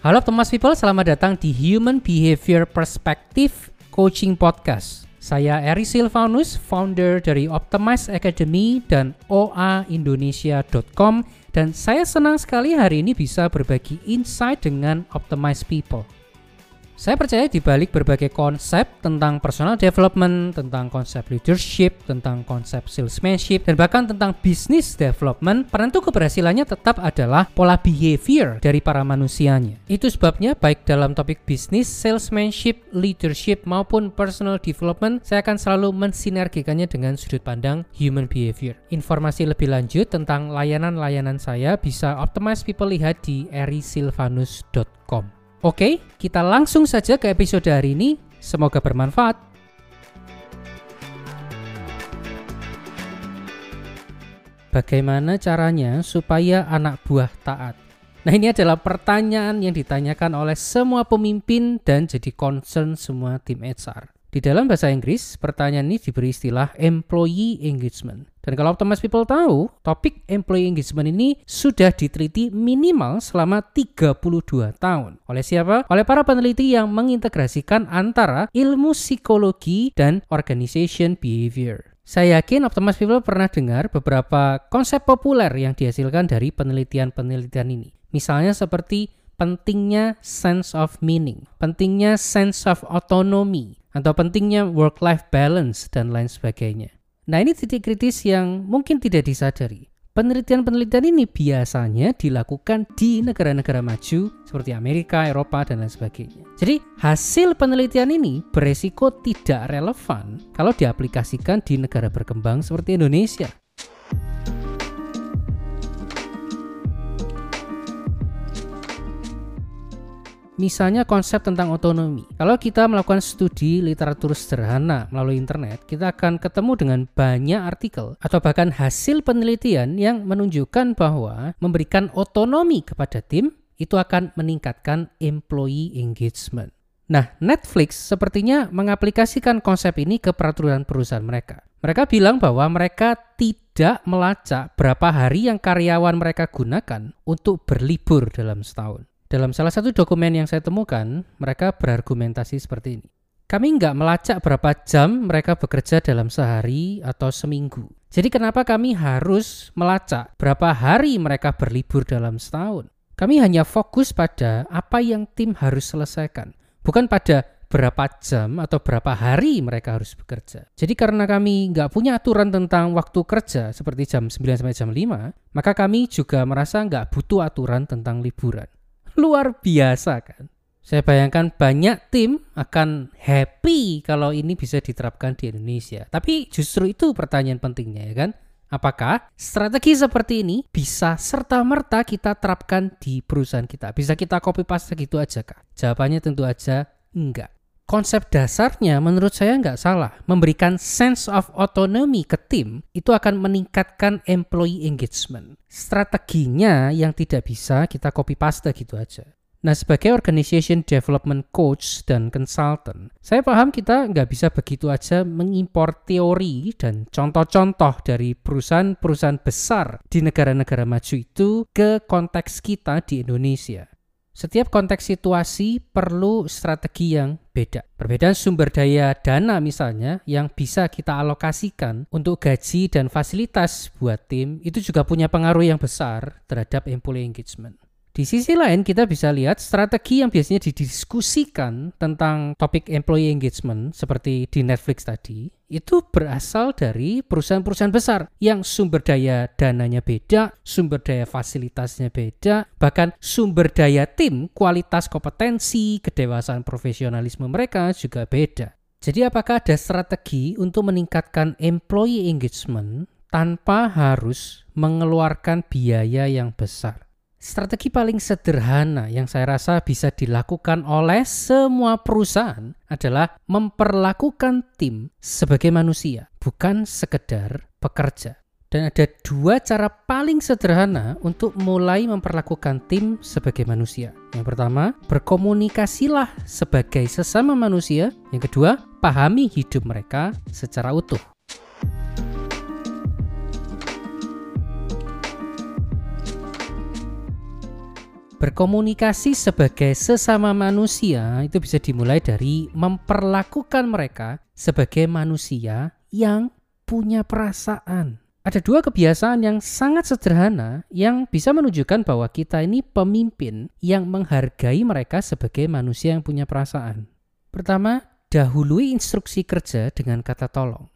Halo Thomas People, selamat datang di Human Behavior Perspective Coaching Podcast. Saya Eri Silvanus, founder dari Optimize Academy dan oaindonesia.com dan saya senang sekali hari ini bisa berbagi insight dengan Optimize People. Saya percaya di balik berbagai konsep tentang personal development, tentang konsep leadership, tentang konsep salesmanship, dan bahkan tentang business development, penentu keberhasilannya tetap adalah pola behavior dari para manusianya. Itu sebabnya baik dalam topik bisnis, salesmanship, leadership, maupun personal development, saya akan selalu mensinergikannya dengan sudut pandang human behavior. Informasi lebih lanjut tentang layanan-layanan saya bisa Optimize People lihat di erisilvanus.com. Oke, kita langsung saja ke episode hari ini. Semoga bermanfaat. Bagaimana caranya supaya anak buah taat? Nah, ini adalah pertanyaan yang ditanyakan oleh semua pemimpin dan jadi concern semua tim HR. Di dalam bahasa Inggris, pertanyaan ini diberi istilah employee engagement. Dan kalau Thomas People tahu, topik employee engagement ini sudah diteliti minimal selama 32 tahun. Oleh siapa? Oleh para peneliti yang mengintegrasikan antara ilmu psikologi dan organization behavior. Saya yakin Optimus People pernah dengar beberapa konsep populer yang dihasilkan dari penelitian-penelitian ini. Misalnya seperti pentingnya sense of meaning, pentingnya sense of autonomy, atau pentingnya work-life balance dan lain sebagainya. Nah ini titik kritis yang mungkin tidak disadari. Penelitian-penelitian ini biasanya dilakukan di negara-negara maju seperti Amerika, Eropa, dan lain sebagainya. Jadi hasil penelitian ini beresiko tidak relevan kalau diaplikasikan di negara berkembang seperti Indonesia. Misalnya konsep tentang otonomi. Kalau kita melakukan studi literatur sederhana melalui internet, kita akan ketemu dengan banyak artikel atau bahkan hasil penelitian yang menunjukkan bahwa memberikan otonomi kepada tim itu akan meningkatkan employee engagement. Nah, Netflix sepertinya mengaplikasikan konsep ini ke peraturan perusahaan mereka. Mereka bilang bahwa mereka tidak melacak berapa hari yang karyawan mereka gunakan untuk berlibur dalam setahun. Dalam salah satu dokumen yang saya temukan, mereka berargumentasi seperti ini. Kami nggak melacak berapa jam mereka bekerja dalam sehari atau seminggu. Jadi kenapa kami harus melacak berapa hari mereka berlibur dalam setahun? Kami hanya fokus pada apa yang tim harus selesaikan, bukan pada berapa jam atau berapa hari mereka harus bekerja. Jadi karena kami nggak punya aturan tentang waktu kerja seperti jam 9 sampai jam 5, maka kami juga merasa nggak butuh aturan tentang liburan. Luar biasa kan? Saya bayangkan banyak tim akan happy kalau ini bisa diterapkan di Indonesia. Tapi justru itu pertanyaan pentingnya ya kan? Apakah strategi seperti ini bisa serta-merta kita terapkan di perusahaan kita? Bisa kita copy paste gitu aja kak? Jawabannya tentu aja enggak. Konsep dasarnya menurut saya nggak salah. Memberikan sense of autonomy ke tim itu akan meningkatkan employee engagement. Strateginya yang tidak bisa kita copy paste gitu aja. Nah, sebagai organization development coach dan consultant, saya paham kita nggak bisa begitu aja mengimpor teori dan contoh-contoh dari perusahaan-perusahaan besar di negara-negara maju itu ke konteks kita di Indonesia. Setiap konteks situasi perlu strategi yang beda. Perbedaan sumber daya dana misalnya yang bisa kita alokasikan untuk gaji dan fasilitas buat tim itu juga punya pengaruh yang besar terhadap employee engagement. Di sisi lain kita bisa lihat strategi yang biasanya didiskusikan tentang topik employee engagement seperti di Netflix tadi itu berasal dari perusahaan-perusahaan besar yang sumber daya dananya beda, sumber daya fasilitasnya beda, bahkan sumber daya tim, kualitas kompetensi, kedewasaan profesionalisme mereka juga beda. Jadi apakah ada strategi untuk meningkatkan employee engagement tanpa harus mengeluarkan biaya yang besar? Strategi paling sederhana yang saya rasa bisa dilakukan oleh semua perusahaan adalah memperlakukan tim sebagai manusia, bukan sekedar pekerja. Dan ada dua cara paling sederhana untuk mulai memperlakukan tim sebagai manusia. Yang pertama, berkomunikasilah sebagai sesama manusia. Yang kedua, pahami hidup mereka secara utuh. Berkomunikasi sebagai sesama manusia itu bisa dimulai dari memperlakukan mereka sebagai manusia yang punya perasaan. Ada dua kebiasaan yang sangat sederhana yang bisa menunjukkan bahwa kita ini pemimpin yang menghargai mereka sebagai manusia yang punya perasaan. Pertama, dahului instruksi kerja dengan kata tolong.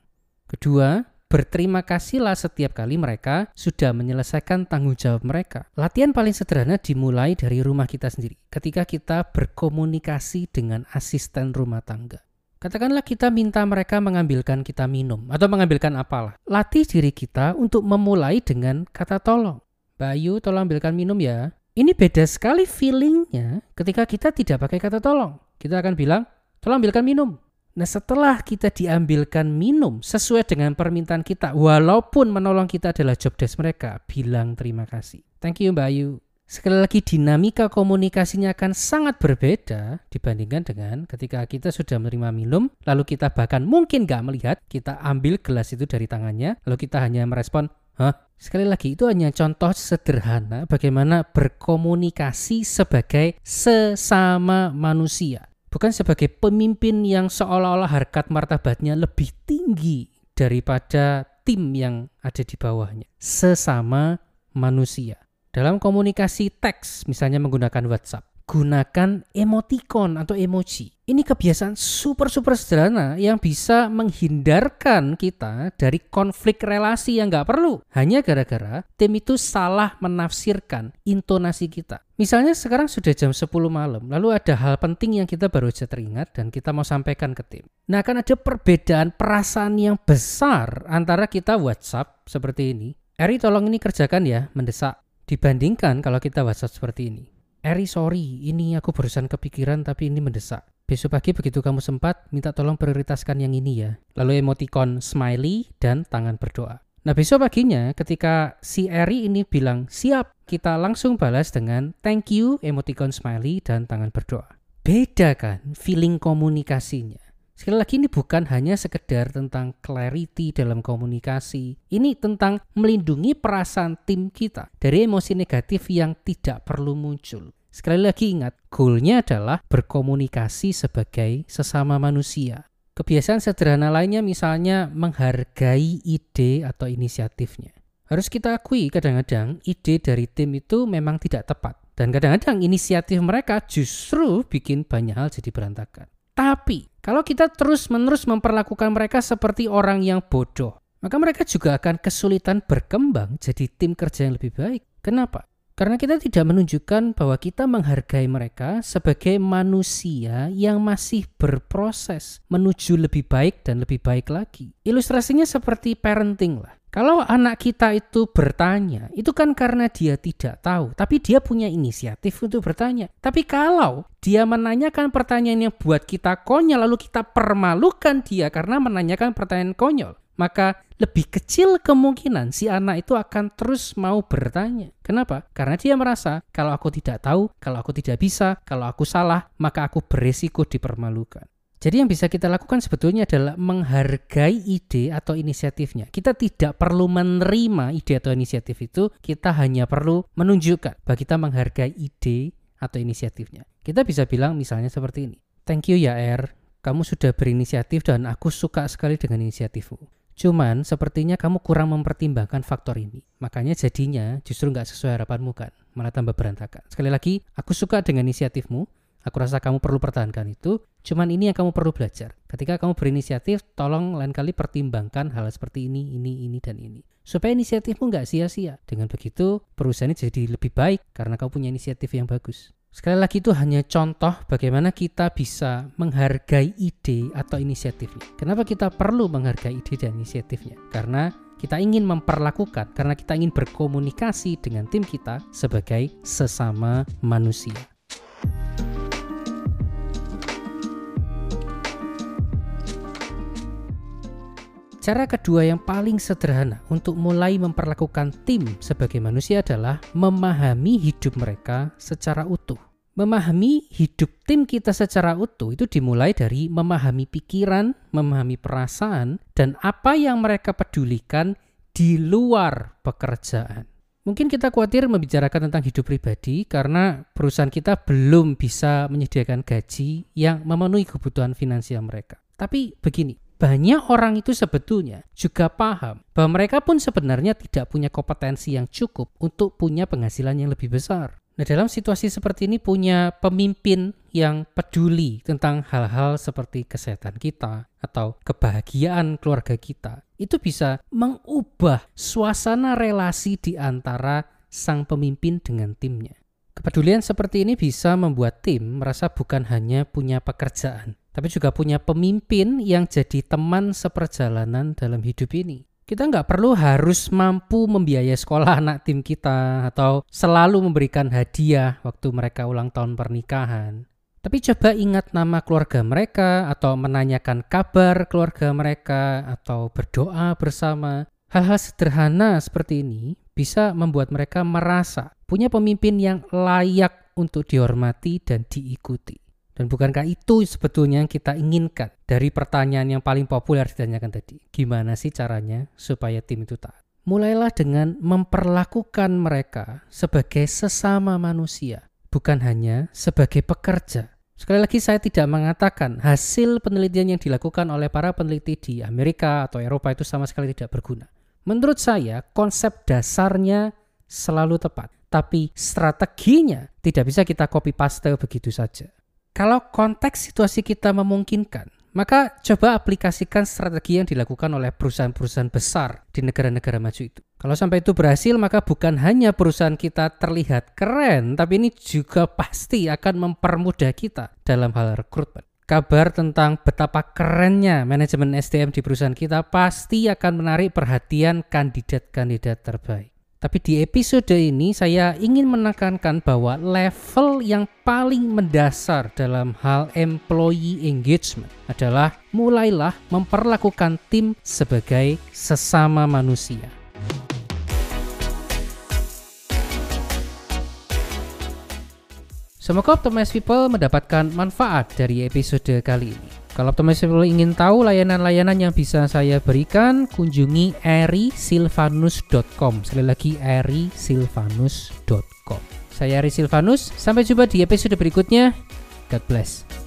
Kedua, Berterima kasihlah setiap kali mereka sudah menyelesaikan tanggung jawab mereka. Latihan paling sederhana dimulai dari rumah kita sendiri. Ketika kita berkomunikasi dengan asisten rumah tangga. Katakanlah kita minta mereka mengambilkan kita minum atau mengambilkan apalah. Latih diri kita untuk memulai dengan kata tolong. Bayu tolong ambilkan minum ya. Ini beda sekali feelingnya ketika kita tidak pakai kata tolong. Kita akan bilang, tolong ambilkan minum. Nah setelah kita diambilkan minum sesuai dengan permintaan kita, walaupun menolong kita adalah job desk mereka, bilang terima kasih. Thank you Mbak Ayu. Sekali lagi dinamika komunikasinya akan sangat berbeda dibandingkan dengan ketika kita sudah menerima minum, lalu kita bahkan mungkin nggak melihat, kita ambil gelas itu dari tangannya, lalu kita hanya merespon, Hah? Sekali lagi itu hanya contoh sederhana bagaimana berkomunikasi sebagai sesama manusia bukan sebagai pemimpin yang seolah-olah harkat martabatnya lebih tinggi daripada tim yang ada di bawahnya. Sesama manusia. Dalam komunikasi teks, misalnya menggunakan WhatsApp, gunakan emoticon atau emoji. Ini kebiasaan super-super sederhana yang bisa menghindarkan kita dari konflik relasi yang nggak perlu. Hanya gara-gara tim itu salah menafsirkan intonasi kita. Misalnya sekarang sudah jam 10 malam, lalu ada hal penting yang kita baru saja teringat dan kita mau sampaikan ke tim. Nah akan ada perbedaan perasaan yang besar antara kita WhatsApp seperti ini. Eri tolong ini kerjakan ya, mendesak. Dibandingkan kalau kita WhatsApp seperti ini. Eri sorry, ini aku barusan kepikiran tapi ini mendesak. Besok pagi begitu kamu sempat, minta tolong prioritaskan yang ini ya. Lalu emoticon smiley dan tangan berdoa. Nah besok paginya ketika si Eri ini bilang siap, kita langsung balas dengan thank you, emoticon smiley dan tangan berdoa. Beda kan feeling komunikasinya. Sekali lagi ini bukan hanya sekedar tentang clarity dalam komunikasi. Ini tentang melindungi perasaan tim kita dari emosi negatif yang tidak perlu muncul. Sekali lagi ingat, goalnya adalah berkomunikasi sebagai sesama manusia. Kebiasaan sederhana lainnya misalnya menghargai ide atau inisiatifnya. Harus kita akui kadang-kadang ide dari tim itu memang tidak tepat. Dan kadang-kadang inisiatif mereka justru bikin banyak hal jadi berantakan. Tapi kalau kita terus-menerus memperlakukan mereka seperti orang yang bodoh, maka mereka juga akan kesulitan berkembang jadi tim kerja yang lebih baik. Kenapa? Karena kita tidak menunjukkan bahwa kita menghargai mereka sebagai manusia yang masih berproses menuju lebih baik dan lebih baik lagi. Ilustrasinya seperti parenting lah. Kalau anak kita itu bertanya, itu kan karena dia tidak tahu, tapi dia punya inisiatif untuk bertanya. Tapi kalau dia menanyakan pertanyaan yang buat kita konyol, lalu kita permalukan dia karena menanyakan pertanyaan konyol, maka lebih kecil kemungkinan si anak itu akan terus mau bertanya. Kenapa? Karena dia merasa kalau aku tidak tahu, kalau aku tidak bisa, kalau aku salah, maka aku beresiko dipermalukan. Jadi yang bisa kita lakukan sebetulnya adalah menghargai ide atau inisiatifnya. Kita tidak perlu menerima ide atau inisiatif itu, kita hanya perlu menunjukkan bahwa kita menghargai ide atau inisiatifnya. Kita bisa bilang misalnya seperti ini. Thank you ya Er, kamu sudah berinisiatif dan aku suka sekali dengan inisiatifmu. Cuman sepertinya kamu kurang mempertimbangkan faktor ini. Makanya jadinya justru nggak sesuai harapanmu kan, malah tambah berantakan. Sekali lagi, aku suka dengan inisiatifmu, Aku rasa kamu perlu pertahankan itu. Cuman ini yang kamu perlu belajar. Ketika kamu berinisiatif, tolong lain kali pertimbangkan hal seperti ini, ini, ini, dan ini. Supaya inisiatifmu nggak sia-sia. Dengan begitu, perusahaan ini jadi lebih baik karena kamu punya inisiatif yang bagus. Sekali lagi itu hanya contoh bagaimana kita bisa menghargai ide atau inisiatifnya. Kenapa kita perlu menghargai ide dan inisiatifnya? Karena kita ingin memperlakukan, karena kita ingin berkomunikasi dengan tim kita sebagai sesama manusia. Cara kedua yang paling sederhana untuk mulai memperlakukan tim sebagai manusia adalah memahami hidup mereka secara utuh. Memahami hidup tim kita secara utuh itu dimulai dari memahami pikiran, memahami perasaan, dan apa yang mereka pedulikan di luar pekerjaan. Mungkin kita khawatir membicarakan tentang hidup pribadi karena perusahaan kita belum bisa menyediakan gaji yang memenuhi kebutuhan finansial mereka. Tapi begini, banyak orang itu sebetulnya juga paham bahwa mereka pun sebenarnya tidak punya kompetensi yang cukup untuk punya penghasilan yang lebih besar. Nah, dalam situasi seperti ini punya pemimpin yang peduli tentang hal-hal seperti kesehatan kita atau kebahagiaan keluarga kita, itu bisa mengubah suasana relasi di antara sang pemimpin dengan timnya. Kepedulian seperti ini bisa membuat tim merasa bukan hanya punya pekerjaan, tapi juga punya pemimpin yang jadi teman seperjalanan dalam hidup ini kita nggak perlu harus mampu membiayai sekolah anak tim kita atau selalu memberikan hadiah waktu mereka ulang tahun pernikahan. Tapi coba ingat nama keluarga mereka atau menanyakan kabar keluarga mereka atau berdoa bersama. Hal-hal sederhana seperti ini bisa membuat mereka merasa punya pemimpin yang layak untuk dihormati dan diikuti. Dan bukankah itu sebetulnya yang kita inginkan dari pertanyaan yang paling populer ditanyakan tadi? Gimana sih caranya supaya tim itu taat? Mulailah dengan memperlakukan mereka sebagai sesama manusia, bukan hanya sebagai pekerja. Sekali lagi saya tidak mengatakan hasil penelitian yang dilakukan oleh para peneliti di Amerika atau Eropa itu sama sekali tidak berguna. Menurut saya konsep dasarnya selalu tepat, tapi strateginya tidak bisa kita copy paste begitu saja. Kalau konteks situasi kita memungkinkan, maka coba aplikasikan strategi yang dilakukan oleh perusahaan-perusahaan besar di negara-negara maju itu. Kalau sampai itu berhasil, maka bukan hanya perusahaan kita terlihat keren, tapi ini juga pasti akan mempermudah kita dalam hal rekrutmen. Kabar tentang betapa kerennya manajemen SDM di perusahaan kita pasti akan menarik perhatian kandidat-kandidat terbaik. Tapi di episode ini saya ingin menekankan bahwa level yang paling mendasar dalam hal employee engagement adalah mulailah memperlakukan tim sebagai sesama manusia. Semoga Optimize People mendapatkan manfaat dari episode kali ini. Kalau teman teman ingin tahu layanan-layanan yang bisa saya berikan, kunjungi erisilvanus.com. Sekali lagi erisilvanus.com. Saya Eri Silvanus, sampai jumpa di episode berikutnya. God bless.